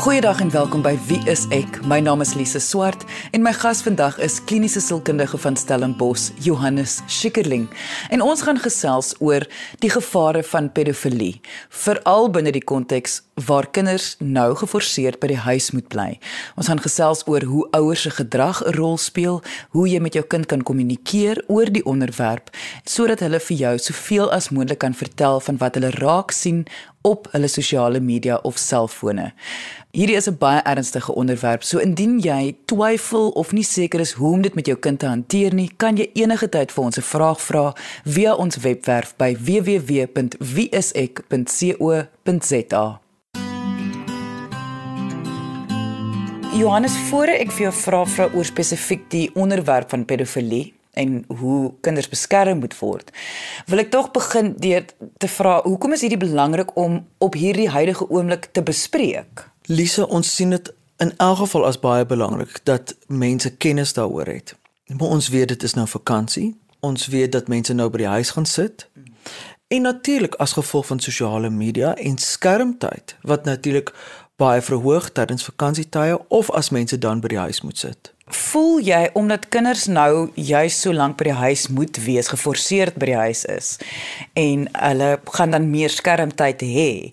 Goeiedag en welkom by Wie is ek? My naam is Lise Swart en my gas vandag is kliniese sielkundige van Stellenbosch, Johannes Schikkerling. En ons gaan gesels oor die gevare van pedofilie, veral binne die konteks waar kinders nou geforseerd by die huis moet bly. Ons gaan gesels oor hoe ouers se gedrag 'n rol speel, hoe jy met jou kind kan kommunikeer oor die onderwerp sodat hulle vir jou soveel as moontlik kan vertel van wat hulle raak sien op hulle sosiale media of selfone. Hierdie is 'n baie ernstige onderwerp. So indien jy twyfel of nie seker is hoe om dit met jou kind te hanteer nie, kan jy enige tyd vir ons 'n vraag vra via ons webwerf by www.wieisek.co.za. Johannes, voor ek vir jou vra vra oor spesifiek die onderwerp van pedofilie, en hoe kinders beskerm moet word. Wil ek tog begin deur te vra hoekom is hierdie belangrik om op hierdie huidige oomblik te bespreek? Lise, ons sien dit in elk geval as baie belangrik dat mense kennis daaroor het. Maar ons weet dit is nou vakansie. Ons weet dat mense nou by die huis gaan sit. En natuurlik as gevolg van sosiale media en skermtyd wat natuurlik baie verhoog tydens vakansietye of as mense dan by die huis moet sit voel jy omdat kinders nou juis so lank by die huis moet wees, geforseerd by die huis is en hulle gaan dan meer skermtyd hê.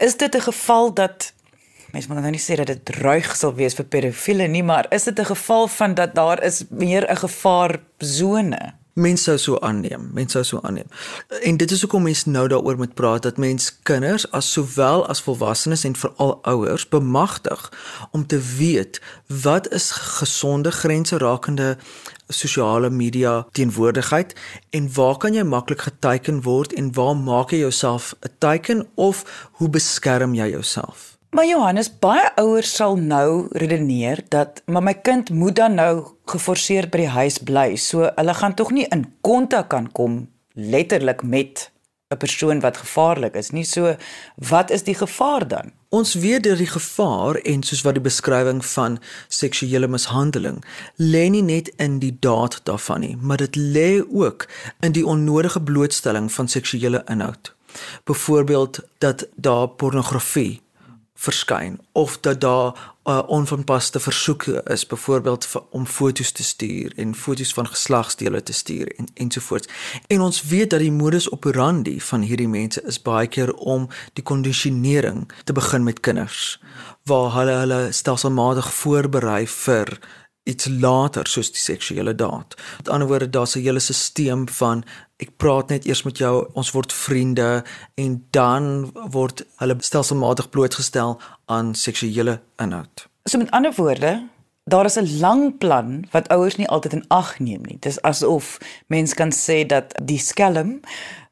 Is dit 'n geval dat mense moet nou nie sê dat dit ruig sal wees vir pedofiele nie, maar is dit 'n geval van dat daar is meer 'n gevaar sone? Mense sou so aanneem, mense sou so aanneem. En dit is hoekom mense nou daaroor moet praat dat mens kinders as sowel as volwassenes en veral ouers bemagtig om te weet wat is gesonde grense rakende sosiale media teenwoordigheid en waar kan jy maklik geteken word en waar maak jy jouself 'n teken of hoe beskerm jy jouself? Maar Johannes, baie ouers sal nou redeneer dat maar my kind moet dan nou geforseer by die huis bly. So hulle gaan tog nie in kontak kan kom letterlik met 'n persoon wat gevaarlik is nie. So wat is die gevaar dan? Ons weet dat die gevaar en soos wat die beskrywing van seksuele mishandeling lê nie net in die daad daarvan nie, maar dit lê ook in die onnodige blootstelling van seksuele inhoud. Byvoorbeeld dat daar pornografie verskyn of dat daar 'n uh, onvanpaste versoeke is byvoorbeeld om foto's te stuur en foto's van geslagsdele te stuur en ensovoorts. En ons weet dat die modus operandi van hierdie mense is baie keer om die kondisionering te begin met kinders waar hulle hulle stelselmatig voorberei vir iets later soos die seksuele daad. Met ander woorde daar's 'n hele stelsel van ek praat net eers met jou, ons word vriende en dan word hulle stelselmatig blootgestel aan seksuele inhoud. So met ander woorde, daar is 'n lang plan wat ouers nie altyd in ag neem nie. Dis asof mens kan sê dat die skelm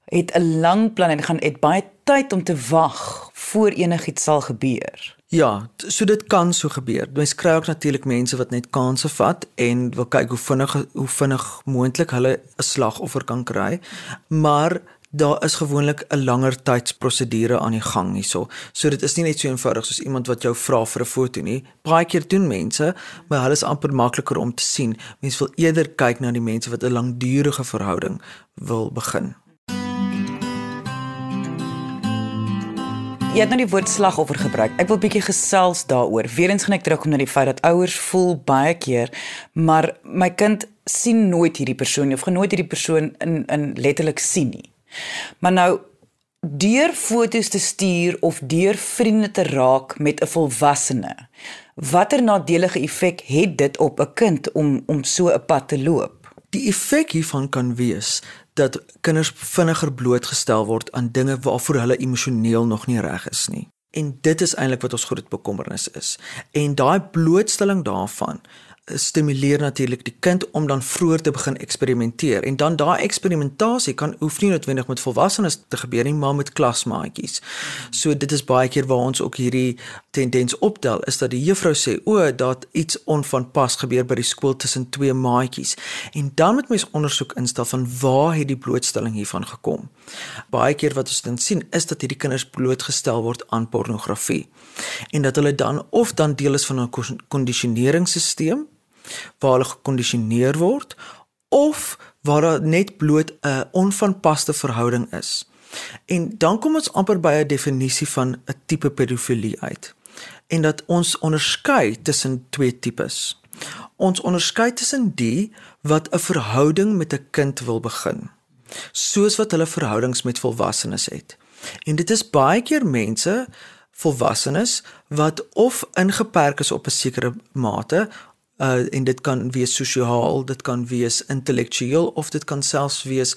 het 'n lang plan en gaan het baie tyd om te wag voor enigiets sal gebeur. Ja, so dit kan so gebeur. Mens kry ook natuurlik mense wat net kansse vat en wil kyk hoe vinnig hoe vinnig moontlik hulle 'n slagoffer kan kry. Maar daar is gewoonlik 'n langer tydsprosedure aan die gang hierso. So dit is nie net so eenvoudig soos iemand wat jou vra vir 'n foto nie. Baie keer doen mense, maar hulle is amper makliker om te sien. Mense wil eerder kyk na die mense wat 'n langdurige verhouding wil begin. Jy het nou die woord slagoffer gebruik. Ek wil bietjie gesels daaroor. Weerens gaan ek terugkom na die feit dat ouers voel baie keer, maar my kind sien nooit hierdie persoon nie of gaan nooit hierdie persoon in in letterlik sien nie. Maar nou deur foto's te stuur of deur vriende te raak met 'n volwassene. Watter nadelige effek het dit op 'n kind om om so 'n pad te loop? Die effek hiervan kan wees dat kinders vinniger blootgestel word aan dinge waarvoor hulle emosioneel nog nie reg is nie. En dit is eintlik wat ons groot bekommernis is. En daai blootstelling daarvan stimuleer natuurlik die kind om dan vroeër te begin eksperimenteer en dan daai eksperimentasie kan hoef nie noodwendig met volwassenes te gebeur nie maar met klasmaatjies. So dit is baie keer waar ons ook hierdie tendens optel is dat die juffrou sê o dat iets onvanpas gebeur by die skool tussen twee maatjies en dan moet mens ondersoek instel van waar het die blootstelling hiervan gekom. Baie keer wat ons dan sien is dat hierdie kinders blootgestel word aan pornografie en dat hulle dan of dan deel is van 'n kondisioneringsstelsel waar hulle gekondisioneer word of waar daar net bloot 'n onvanpaste verhouding is. En dan kom ons amper by 'n definisie van 'n tipe pedofilie uit. En dat ons onderskei tussen twee tipes. Ons onderskei tussen die wat 'n verhouding met 'n kind wil begin, soos wat hulle verhoudings met volwassenes het. En dit is baie keer mense volwassenes wat of ingeperk is op 'n sekere mate uh en dit kan wees sosiaal, dit kan wees intellektueel of dit kan selfs wees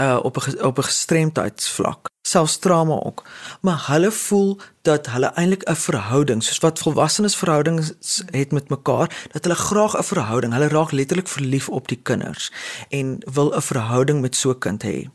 uh op 'n op 'n gestremdheidsvlak, selfs trauma ook. Maar hulle voel dat hulle eintlik 'n verhouding, soos wat volwassenes verhoudings het met mekaar, dat hulle graag 'n verhouding, hulle raak letterlik verlief op die kinders en wil 'n verhouding met so 'n kind hê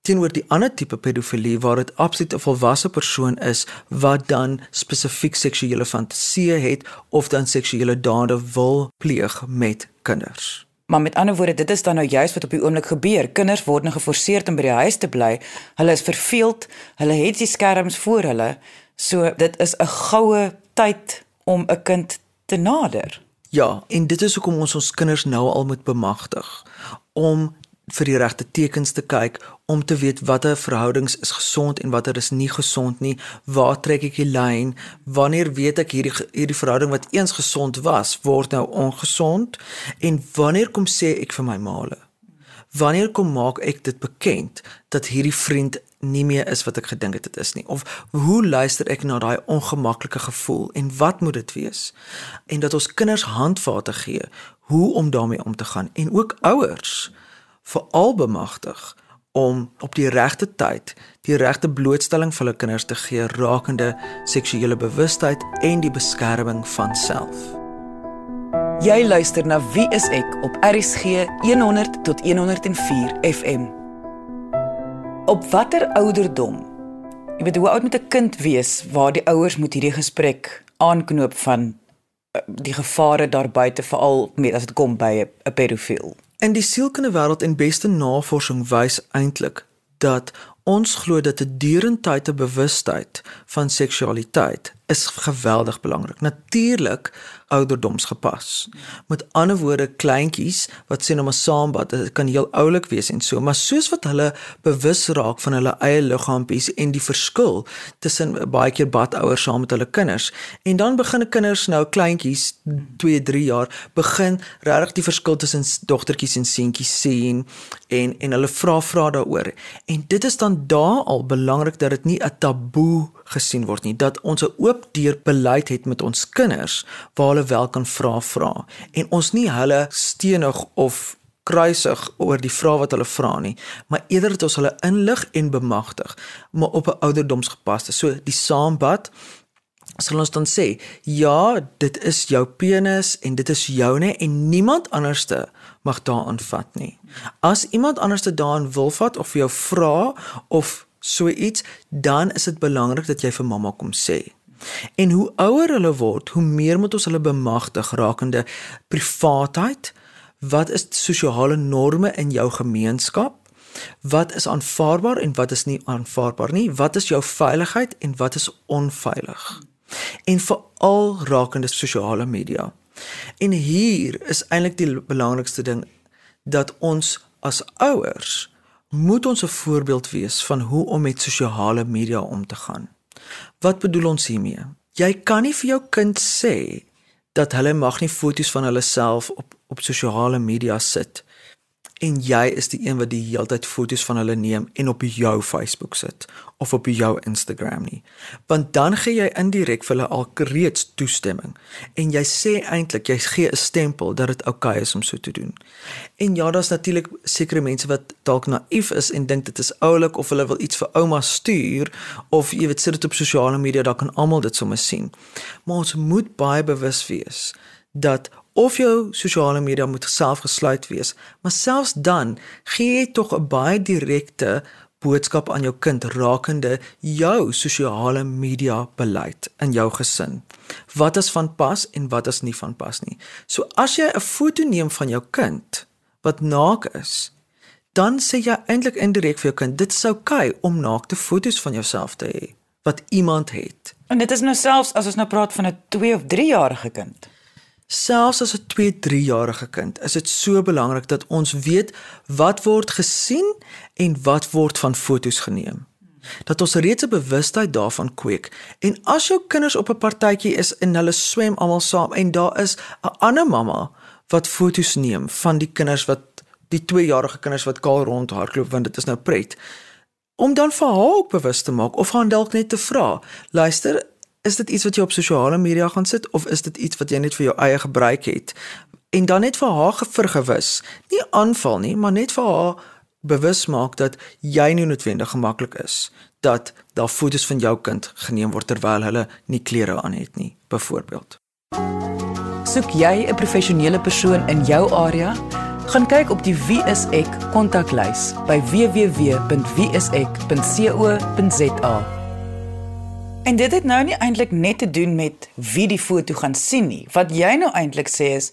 teenoor die ander tipe pedofilie waar dit absoluut 'n volwasse persoon is wat dan spesifiek seksuele fantasieë het of dan seksuele dade wil pleeg met kinders. Maar met ander woorde, dit is dan nou juist wat op die oomblik gebeur. Kinders word nou geforseer om by die huis te bly. Hulle is verveeld. Hulle het die skerms voor hulle. So dit is 'n goue tyd om 'n kind te nader. Ja, en dit is hoekom ons ons kinders nou al moet bemagtig om vir die regte tekens te kyk om te weet watter verhoudings is gesond en watter is nie gesond nie. Waar trek ek die lyn? Wanneer weet ek hierdie hierdie verhouding wat eens gesond was, word nou ongesond? En wanneer kom sê ek vir my maale? Wanneer kom maak ek dit bekend dat hierdie vriend nie meer is wat ek gedink het dit is nie of hoe luister ek na daai ongemaklike gevoel en wat moet dit wees en dat ons kinders handvate gee hoe om daarmee om te gaan en ook ouers veral bemagtig om op die regte tyd die regte blootstelling vir hulle kinders te gee rakende seksuele bewustheid en die beskerming van self. Jy luister na Wie is ek op RCG 100 tot 104 FM. Op watter ouderdom? Jy weet hoe oud moet 'n kind wees waar die ouers moet hierdie gesprek aanknoop van eh, die gevare daar buite veral met as dit kom by 'n pedofiel. In die sielkundige wêreld en beste navorsing wys eintlik dat ons glo dat 'n dierentyd te bewustheid van seksualiteit is geweldig belangrik. Natuurlik ouderdomsgepas. Met ander woorde kleintjies wat sê nou maar saambad, dit kan heel oulik wees en so, maar soos wat hulle bewus raak van hulle eie liggaampies en die verskil tussen baie keer badouers saam met hulle kinders en dan begin kinders nou kleintjies 2, 3 jaar begin regtig die verskil tussen dogtertjies en seentjies sien en en hulle vra vra daaroor. En dit is dan daar al belangrik dat dit nie 'n taboe gesien word nie dat ons 'n oop deur beleid het met ons kinders waar hulle wel kan vra vra. En ons nie hulle stenig of kruisig oor die vrae wat hulle vra nie maar eerder dat ons hulle inlig en bemagtig maar op 'n ouderdomsgepaste. So die saambad sal ons dan sê ja dit is jou penis en dit is joune en niemand anderste mag daaraan vat nie. As iemand anderste daaraan wil vat of vir jou vra of so iets, dan is dit belangrik dat jy vir mamma kom sê. En hoe ouer hulle word, hoe meer moet ons hulle bemagtig rakende privaatheid. Wat is sosiale norme in jou gemeenskap? Wat is aanvaarbaar en wat is nie aanvaarbaar nie? Wat is jou veiligheid en wat is onveilig? En veral rakende sosiale media. En hier is eintlik die belangrikste ding dat ons as ouers moet ons 'n voorbeeld wees van hoe om met sosiale media om te gaan. Wat bedoel ons hiermee? Jy kan nie vir jou kind sê dat hulle mag nie foto's van hulle self op op sosiale media sit en jy is die een wat die hele tyd foto's van hulle neem en op jou Facebook sit of op jou Instagram nie. Want dan gee jy indirek vir hulle al reeds toestemming en jy sê eintlik jy gee 'n stempel dat dit oukei okay is om so te doen. En ja, daar's natuurlik sekere mense wat dalk naïef is en dink dit is oulik of hulle wil iets vir ouma stuur of jy weet sit dit op sosiale media, dan kan almal dit sommer sien. Maar ons moet baie bewus wees dat of jou sosiale media moet self gesluit wees, maar selfs dan gee jy tog 'n baie direkte boodskap aan jou kind rakende jou sosiale media beleid in jou gesin. Wat is van pas en wat is nie van pas nie. So as jy 'n foto neem van jou kind wat naak is, dan sê jy eintlik indirek vir jou kind dit sou oukei om naakte foto's van jouself te hê wat iemand het. En dit is nou selfs as ons nou praat van 'n 2 of 3 jarige kind. Selfs as 'n 2-3 jarige kind, is dit so belangrik dat ons weet wat word gesien en wat word van fotos geneem. Dat ons reeds 'n bewustheid daarvan kweek. En as jou kinders op 'n partytjie is en hulle swem almal saam en daar is 'n ander mamma wat foto's neem van die kinders wat die 2-jarige kinders wat kaal rondhardloop want dit is nou pret om dan vir haar ook bewus te maak of gaan dalk net te vra luister is dit iets wat jy op sosiale media gaan sit of is dit iets wat jy net vir jou eie gebruik het en dan net vir haar vergewis nie aanval nie maar net vir haar bewus maak dat jy nie noodwendig gemaklik is dat daar foto's van jou kind geneem word terwyl hulle nie klere aan het nie byvoorbeeld. Soek jy 'n professionele persoon in jou area? Gaan kyk op die Wie is ek kontaklys by www.wieisek.co.za. En dit het nou nie eintlik net te doen met wie die foto gaan sien nie. Wat jy nou eintlik sê is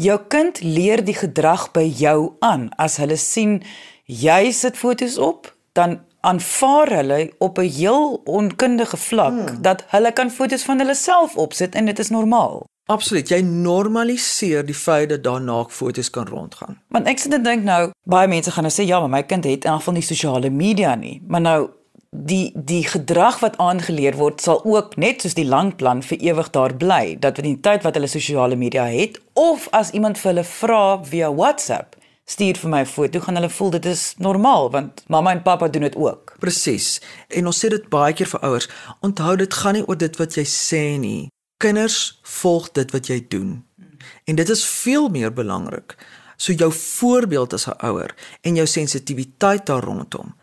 jou kind leer die gedrag by jou aan as hulle sien jy sit fotos op, dan aanvaar hulle op 'n heel onkundige vlak hmm. dat hulle kan fotos van hulle self opsit en dit is normaal. Absoluut, jy normaliseer die feit dat daar naakfoto's kan rondgaan. Want ek sit en dink nou, baie mense gaan nou sê ja, maar my kind het in geval van die sosiale media nie. Maar nou die die gedrag wat aangeleer word sal ook net soos die langplan vir ewig daar bly dat in die tyd wat hulle sosiale media het of as iemand vir hulle vra via WhatsApp stuur vir my 'n foto, gaan hulle voel dit is normaal want mamma en pappa doen dit ook. Presies. En ons sê dit baie keer vir ouers, onthou dit gaan nie oor dit wat jy sê nie. Kinders volg dit wat jy doen. En dit is veel meer belangrik. So jou voorbeeld as 'n ouer en jou sensitiwiteit daar rondom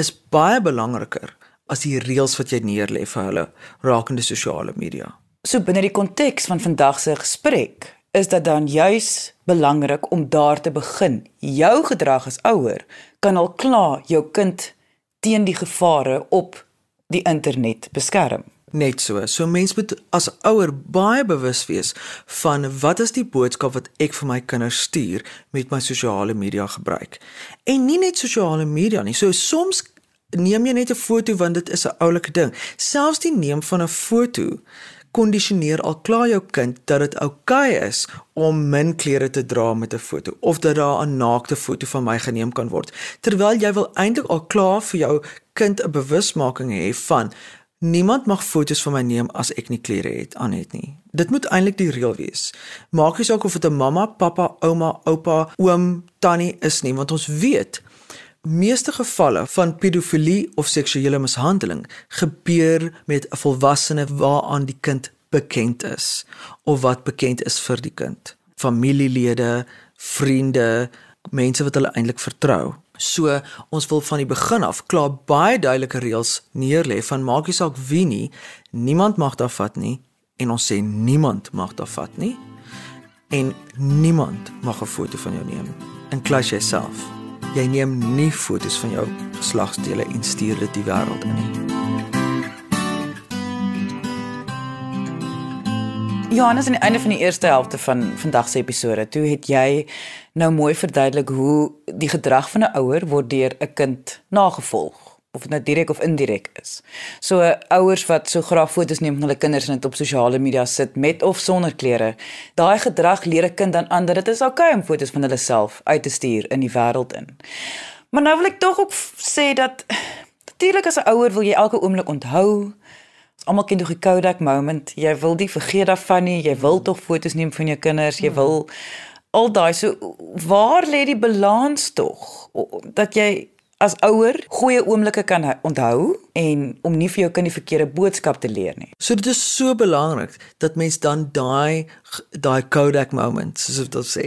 is baie belangriker as die reëls wat jy neerlê vir hulle rakende sosiale media. So binne die konteks van vandag se gesprek, is dit dan juis belangrik om daar te begin. Jou gedrag as ouer kan al klaar jou kind teen die gevare op die internet beskerm. Net so. So mens moet as ouer baie bewus wees van wat is die boodskap wat ek vir my kinders stuur met my sosiale media gebruik. En nie net sosiale media nie. So soms neem jy net 'n foto want dit is 'n oulike ding. Selfs die neem van 'n foto kondisioneer al klaar jou kind dat dit oukei okay is om min klere te dra met 'n foto of dat daar 'n naakte foto van my geneem kan word terwyl jy wil eintlik al klaar vir jou kind 'n bewusmaking hê van niemand mag foto's van my neem as ek nie klere het aan het nie dit moet eintlik die reël wees maak nie saak of dit 'n mamma pappa ouma oupa oom tannie is nie want ons weet meeste gevalle van pedofilie of seksuele mishandeling gebeur met 'n volwassene waaraan die kind bekend is of wat bekend is vir die kind. Familielede, vriende, mense wat hulle eintlik vertrou. So ons wil van die begin af klaar baie duidelike reëls neerlê van maak nie saak wie nie, niemand mag daar vat nie en ons sê niemand mag daar vat nie en niemand mag 'n foto van jou neem, inklusief jouself. Jy neem nie fotos van jou geslagsdele en stuur dit die wêreld in nie. Johannes aan die einde van die eerste helfte van vandag se episode, toe het jy nou mooi verduidelik hoe die gedrag van 'n ouer word deur 'n kind nagevolg of dit nou direk of indirek is. So ouers wat so graag foto's neem van hulle kinders en dit op sosiale media sit met of sonder klere, daai gedrag leer 'n kind dan aan dat dit is oukei okay om foto's van hulle self uit te stuur in die wêreld in. Maar nou wil ek tog ook sê dat natuurlik as 'n ouer wil jy elke oomblik onthou. Almal ken tog die Kodak moment. Jy wil nie vergeet daarvan nie. Jy wil tog foto's neem van jou kinders. Jy wil al daai so waar lê die balans tog dat jy as ouer goeie oomblikke kan onthou en om nie vir jou kind die verkeerde boodskap te leer nie. So dit is so belangrik dat mens dan daai daai Kodak moments soos dit sê.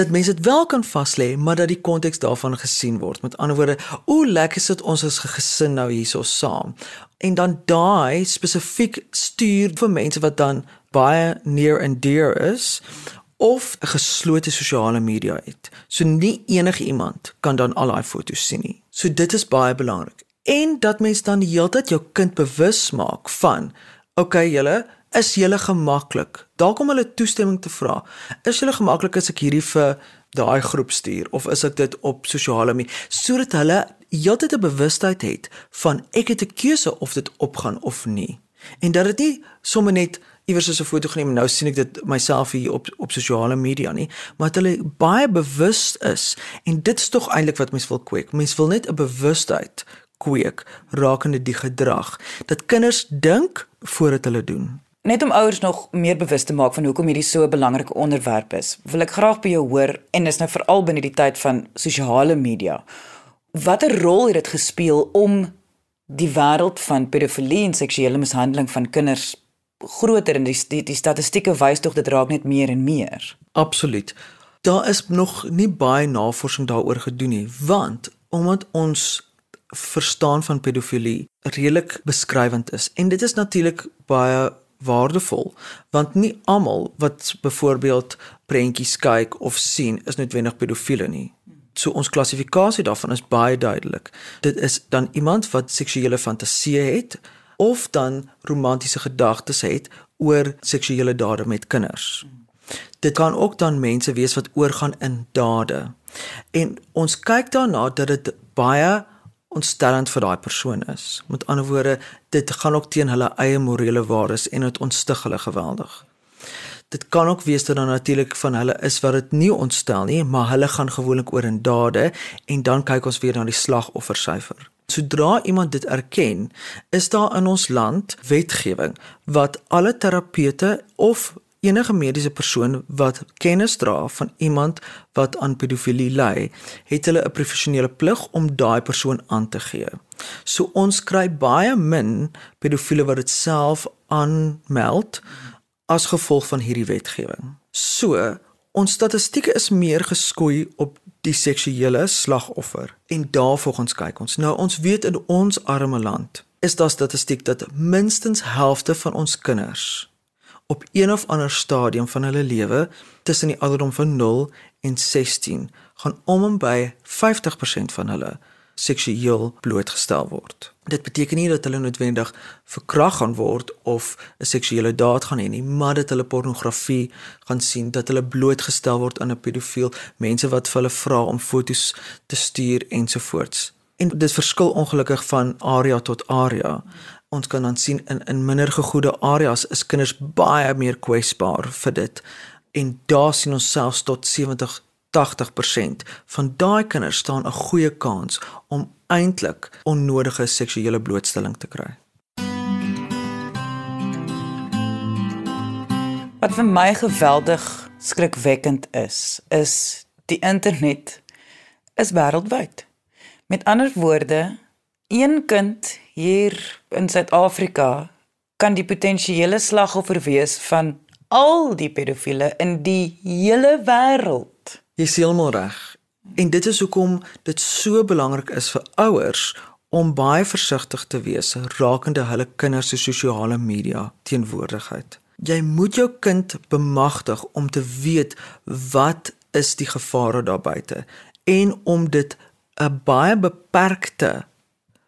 Dat mens dit wel kan vas lê, maar dat die konteks daarvan gesien word. Met ander woorde, o, lekker sit ons as gesin nou hierso saam. En dan daai spesifiek stuur vir mense wat dan baie near and dear is of 'n geslote sosiale media het. So nie enige iemand kan dan al daai foto's sien nie. So dit is baie belangrik. En dat mens dan die hele tyd jou kind bewus maak van okay, julle is julle gemaklik. Dalk om hulle toestemming te vra. Is julle gemaklik as ek hierdie vir daai groep stuur of is ek dit op sosiale media sodat hulle heeltyd 'n bewustheid het van ek het 'n keuse of dit opgaan of nie. En dat dit nie sommer net iewers 'n foto geneem en nou sien ek dit myself hier op op sosiale media nie, maar dat hulle baie bewus is en dit is tog eintlik wat mense wil kweek. Mense wil net 'n bewustheid kweek rakende die gedrag dat kinders dink voordat hulle doen. Net om ouers nog meer bewus te maak van hoekom hierdie so 'n belangrike onderwerp is, wil ek graag by jou hoor en dis nou veral binne die tyd van sosiale media. Watter rol het dit gespeel om die wêreld van pedofilie en seksuele mishandeling van kinders groter en die die, die statistieke wys tog dit raak net meer en meer. Absoluut. Daar is nog nie baie navorsing daaroor gedoen nie, want omdat ons verstaan van pedofilie redelik beskrywend is en dit is natuurlik baie waardevol want nie almal wat byvoorbeeld prentjies kyk of sien is noodwendig pedofiele nie. So ons klassifikasie daarvan is baie duidelik. Dit is dan iemand wat seksuele fantasieë het of dan romantiese gedagtes het oor seksuele dade met kinders. Dit kan ook dan mense wees wat oorgaan in dade. En ons kyk daarna dat dit baie ontstellend vir daai persoon is. Met ander woorde, dit gaan ook teen hulle eie morele waardes en dit ontstig hulle geweldig. Dit kan ook wees dat dan natuurlik van hulle is wat dit nie ontstel nie, maar hulle gaan gewoonlik oor in dade en dan kyk ons weer na die slagoffersyfer. Sodra iemand dit erken, is daar in ons land wetgewing wat alle terapeute of enige mediese persoon wat kennis dra van iemand wat aan pedofilie ly, het hulle 'n professionele plig om daai persoon aan te gee. So ons kry baie min pedofiele wat dit self aanmeld as gevolg van hierdie wetgewing. So, ons statistieke is meer geskoei op die seksuele slagoffer en daarvolgens kyk ons. Nou ons weet in ons arme land is daar statistiek dat minstens helfte van ons kinders op een of ander stadium van hulle lewe tussen die ouderdom van 0 en 16 gaan om en by 50% van hulle seksueel blootgestel word. Dit beteken nie dat hulle noodwendig verkragt gaan word of 'n seksuele daad gaan hê nie, maar dat hulle pornografie gaan sien, dat hulle blootgestel word aan 'n pedofiel, mense wat vir hulle vra om fotos te stuur ensovoorts. En dit verskil ongelukkig van area tot area. Ons kan dan sien in in minder gegoede areas is kinders baie meer kwesbaar vir dit. En daar sien ons selfs tot 70 80% van daai kinders staan 'n goeie kans om eintlik onnodige seksuele blootstelling te kry. Wat vir my geweldig skrikwekkend is, is die internet is wêreldwyd. Met ander woorde, een kind hier in Suid-Afrika kan die potensiële slagoffer wees van al die pedofiele in die hele wêreld. Jy is heeltemal reg. En dit is hoekom dit so belangrik is vir ouers om baie versigtig te wees rakende hulle kinders se sosiale media teenwoordigheid. Jy moet jou kind bemagtig om te weet wat is die gevare daar buite en om dit 'n baie beperkte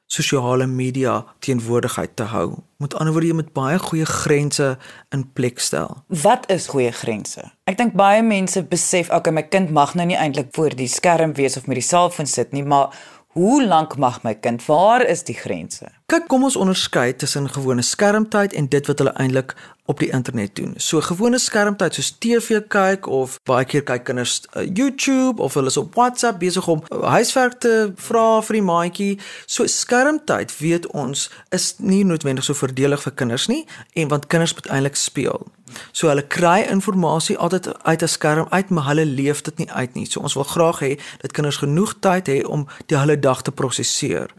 sosiale media teenwoordigheid te hou. Met ander woorde, jy moet baie goeie grense in plek stel. Wat is goeie grense? Ek dink baie mense besef, okay, my kind mag nou nie eintlik voor die skerm wees of met die selfoon sit nie, maar hoe lank mag my kind? Waar is die grense? Kyk, kom ons onderskei tussen gewone skermtyd en dit wat hulle eintlik op die internet doen. So gewone skermtyd soos TV kyk of baie keer kyk kinders uh, YouTube of hulle is op WhatsApp besig om uh, huiswerk te vra vir die maatjie. So skermtyd weet ons is nie noodwendig so voordelig vir kinders nie en want kinders moet eintlik speel. So hulle kry inligting altyd uit 'n skerm uit, maar hulle leef dit nie uit nie. So ons wil graag hê dat kinders genoeg tyd het om die hele dag te prosesseer.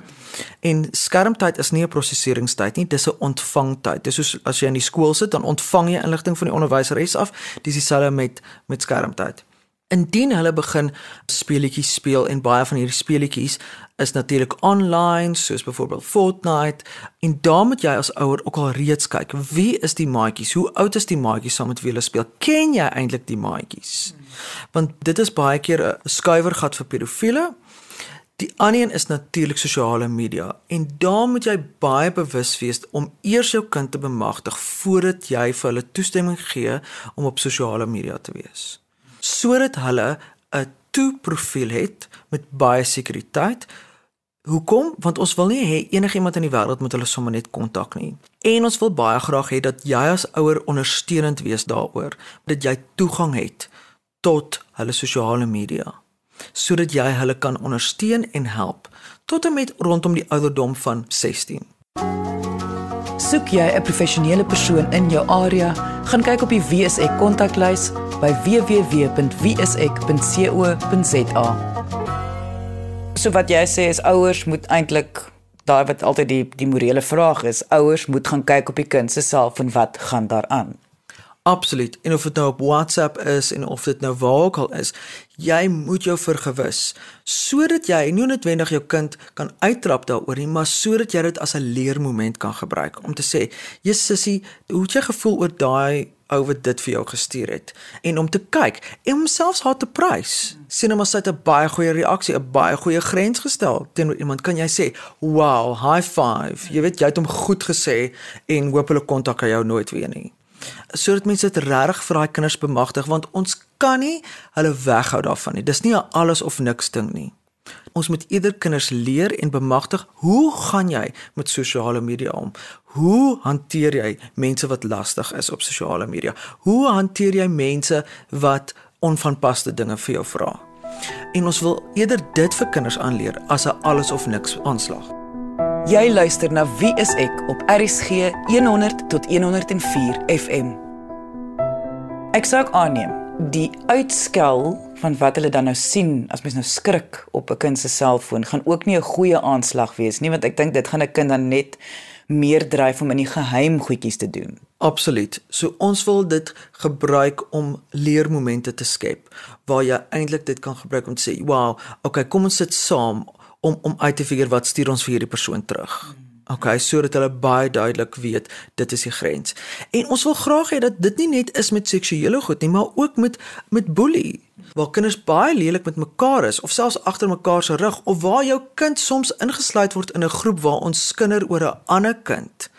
En skermtyd is nie 'n prosesseringstyd nie, dis 'n ontvangtyd. Dis soos as jy in die skool sit, dan ontvang jy inligting van die onderwyseres af. Dis dieselfde met met skermtyd. Indien hulle begin speletjies speel en baie van hierdie speletjies is natuurlik online soos byvoorbeeld Fortnite en dan moet jy as ouer ook al reeds kyk wie is die maatjies hoe oud is die maatjies saam met wie hulle speel ken jy eintlik die maatjies want dit is baie keer 'n skuiwergat vir pedofiele Die ander een is natuurlik sosiale media en daar moet jy baie bewus wees om eers jou kind te bemagtig voordat jy vir hulle toestemming gee om op sosiale media te wees. Sodat hulle 'n toe-profiel het met baie sekuriteit. Hoekom? Want ons wil nie hê enigiemand in die wêreld moet hulle sommer net kontak nie. En ons wil baie graag hê dat jy as ouer ondersteunend wees daaroor, dat jy toegang het tot hulle sosiale media. Sodat jy hulle kan ondersteun en help tot en met rondom die ouderdom van 16. Soek jy 'n professionele persoon in jou area, gaan kyk op die WSE kontaklys by www.wsek.co.za. So wat jy sê is ouers moet eintlik daai wat altyd die die morele vraag is, ouers moet gaan kyk op die kind se self en wat gaan daaraan. Absoluut. En of dit nou op WhatsApp is en of dit nou waar ook al is, jy moet jou vergewis sodat jy nie noodwendig jou kind kan uittrap daaroor nie, maar sodat jy dit as 'n leermoment kan gebruik om te sê, "Jesus sussie, hoe het jy gevoel oor daai ou wat dit vir jou gestuur het?" En om te kyk en homself haar te prys. Sien hom as hy 'n baie goeie reaksie, 'n baie goeie grens gestel teenoor iemand, kan jy sê, "Wow, high five." Jy weet jy het hom goed gesê en hoop hulle kontak jou nooit weer nie sodat mense dit reg vir daai kinders bemagtig want ons kan nie hulle weghou daarvan nie. Dis nie 'n alles of niks ding nie. Ons moet eerder kinders leer en bemagtig hoe gaan jy met sosiale media om? Hoe hanteer jy mense wat lastig is op sosiale media? Hoe hanteer jy mense wat onvanpaste dinge vir jou vra? En ons wil eerder dit vir kinders aanleer as 'n alles of niks aanslag. Jy luister na Wie is ek op RCG 100 tot 104 FM. Ek sou aanneem die uitskel van wat hulle dan nou sien as mens nou skrik op 'n kind se selfoon gaan ook nie 'n goeie aanslag wees nie want ek dink dit gaan 'n kind dan net meer dryf om in die geheim goedjies te doen. Absoluut. So ons wil dit gebruik om leermomente te skep waar jy eintlik dit kan gebruik om te sê, "Wow, okay, kom ons sit saam om om uit te figure wat stuur ons vir hierdie persoon terug. Okay, sodat hulle baie duidelik weet dit is die grens. En ons wil graag hê dat dit nie net is met seksuele goed nie, maar ook met met boelie. Waar kinders baie lelik met mekaar is of selfs agter mekaar se rug of waar jou kind soms ingesluit word in 'n groep waar ons skinder oor 'n ander kind.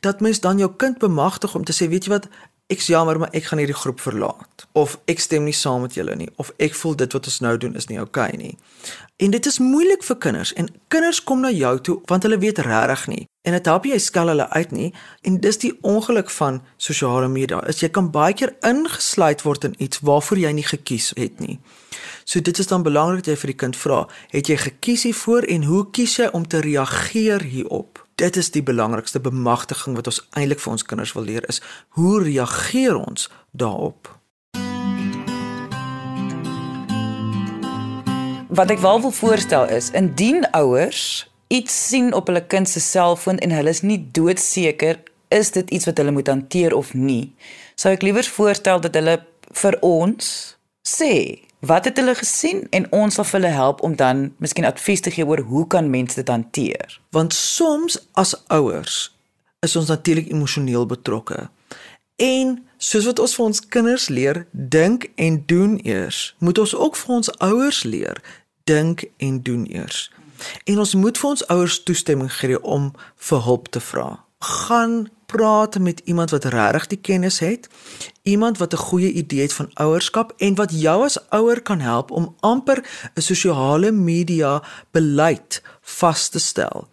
Dat mens dan jou kind bemagtig om te sê, weet jy wat, ek's jammer maar ek gaan hierdie groep verlaat of ek stem nie saam met julle nie of ek voel dit wat ons nou doen is nie oukei okay nie. En dit is moeilik vir kinders en kinders kom na jou toe want hulle weet regtig nie en dit help jy skel hulle uit nie en dis die ongeluk van sosiale media is jy kan baie keer ingesluit word in iets waarvoor jy nie gekies het nie. So dit is dan belangrik dat jy vir die kind vra, het jy gekies hiervoor en hoe kies jy om te reageer hierop? Dit is die belangrikste bemagtiging wat ons eintlik vir ons kinders wil leer is hoe reageer ons daarop? Wat ek wel wil voorstel is indien ouers iets sien op hulle kind se selfoon en hulle is nie doodseker is dit iets wat hulle moet hanteer of nie? Sou ek liewer voorstel dat hulle vir ons sê wat het hulle gesien? En ons sal hulle help om dan miskien advies te gee oor hoe kan mense dit hanteer. Want soms as ouers is ons natuurlik emosioneel betrokke. En soos wat ons vir ons kinders leer dink en doen eers moet ons ook vir ons ouers leer dink en doen eers. En ons moet vir ons ouers toestemming gee om vir hulp te vra. Gaan praat met iemand wat regtig die kennis het, iemand wat 'n goeie idee het van ouerskap en wat jou as ouer kan help om amper 'n sosiale media beleid vas te stel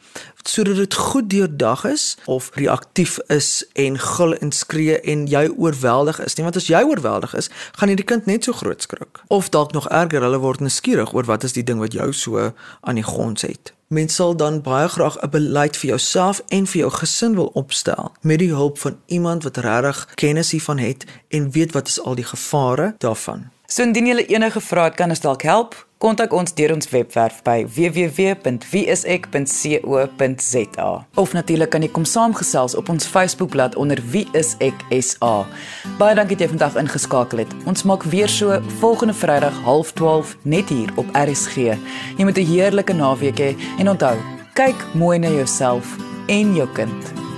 sodat dit goed deurdag is of reaktief is en gil en skree en jy oorweldig is. Nie want as jy oorweldig is gaan hierdie kind net so groot skrik. Of dalk nog erger hulle word nuuskierig oor wat is die ding wat jou so aan die grond het Mens sal dan baie graag 'n beleid vir jouself en vir jou gesin wil opstel met die hulp van iemand wat regtig kennis hiervan het en weet wat is al die gevare daarvan. So indien jy enige vrae het, kan ons dalk help kontak ons deur ons webwerf by www.wieisek.co.za. Of natuurlik kan jy kom saamgesels op ons Facebookblad onder Wie is ek SA. Baie dankie dat jy vandag ingeskakel het. Ons maak weer so volgende Vrydag 12:30 net hier op RSG. Jy moet 'n heerlike naweek hê en onthou, kyk mooi na jouself en jou kind.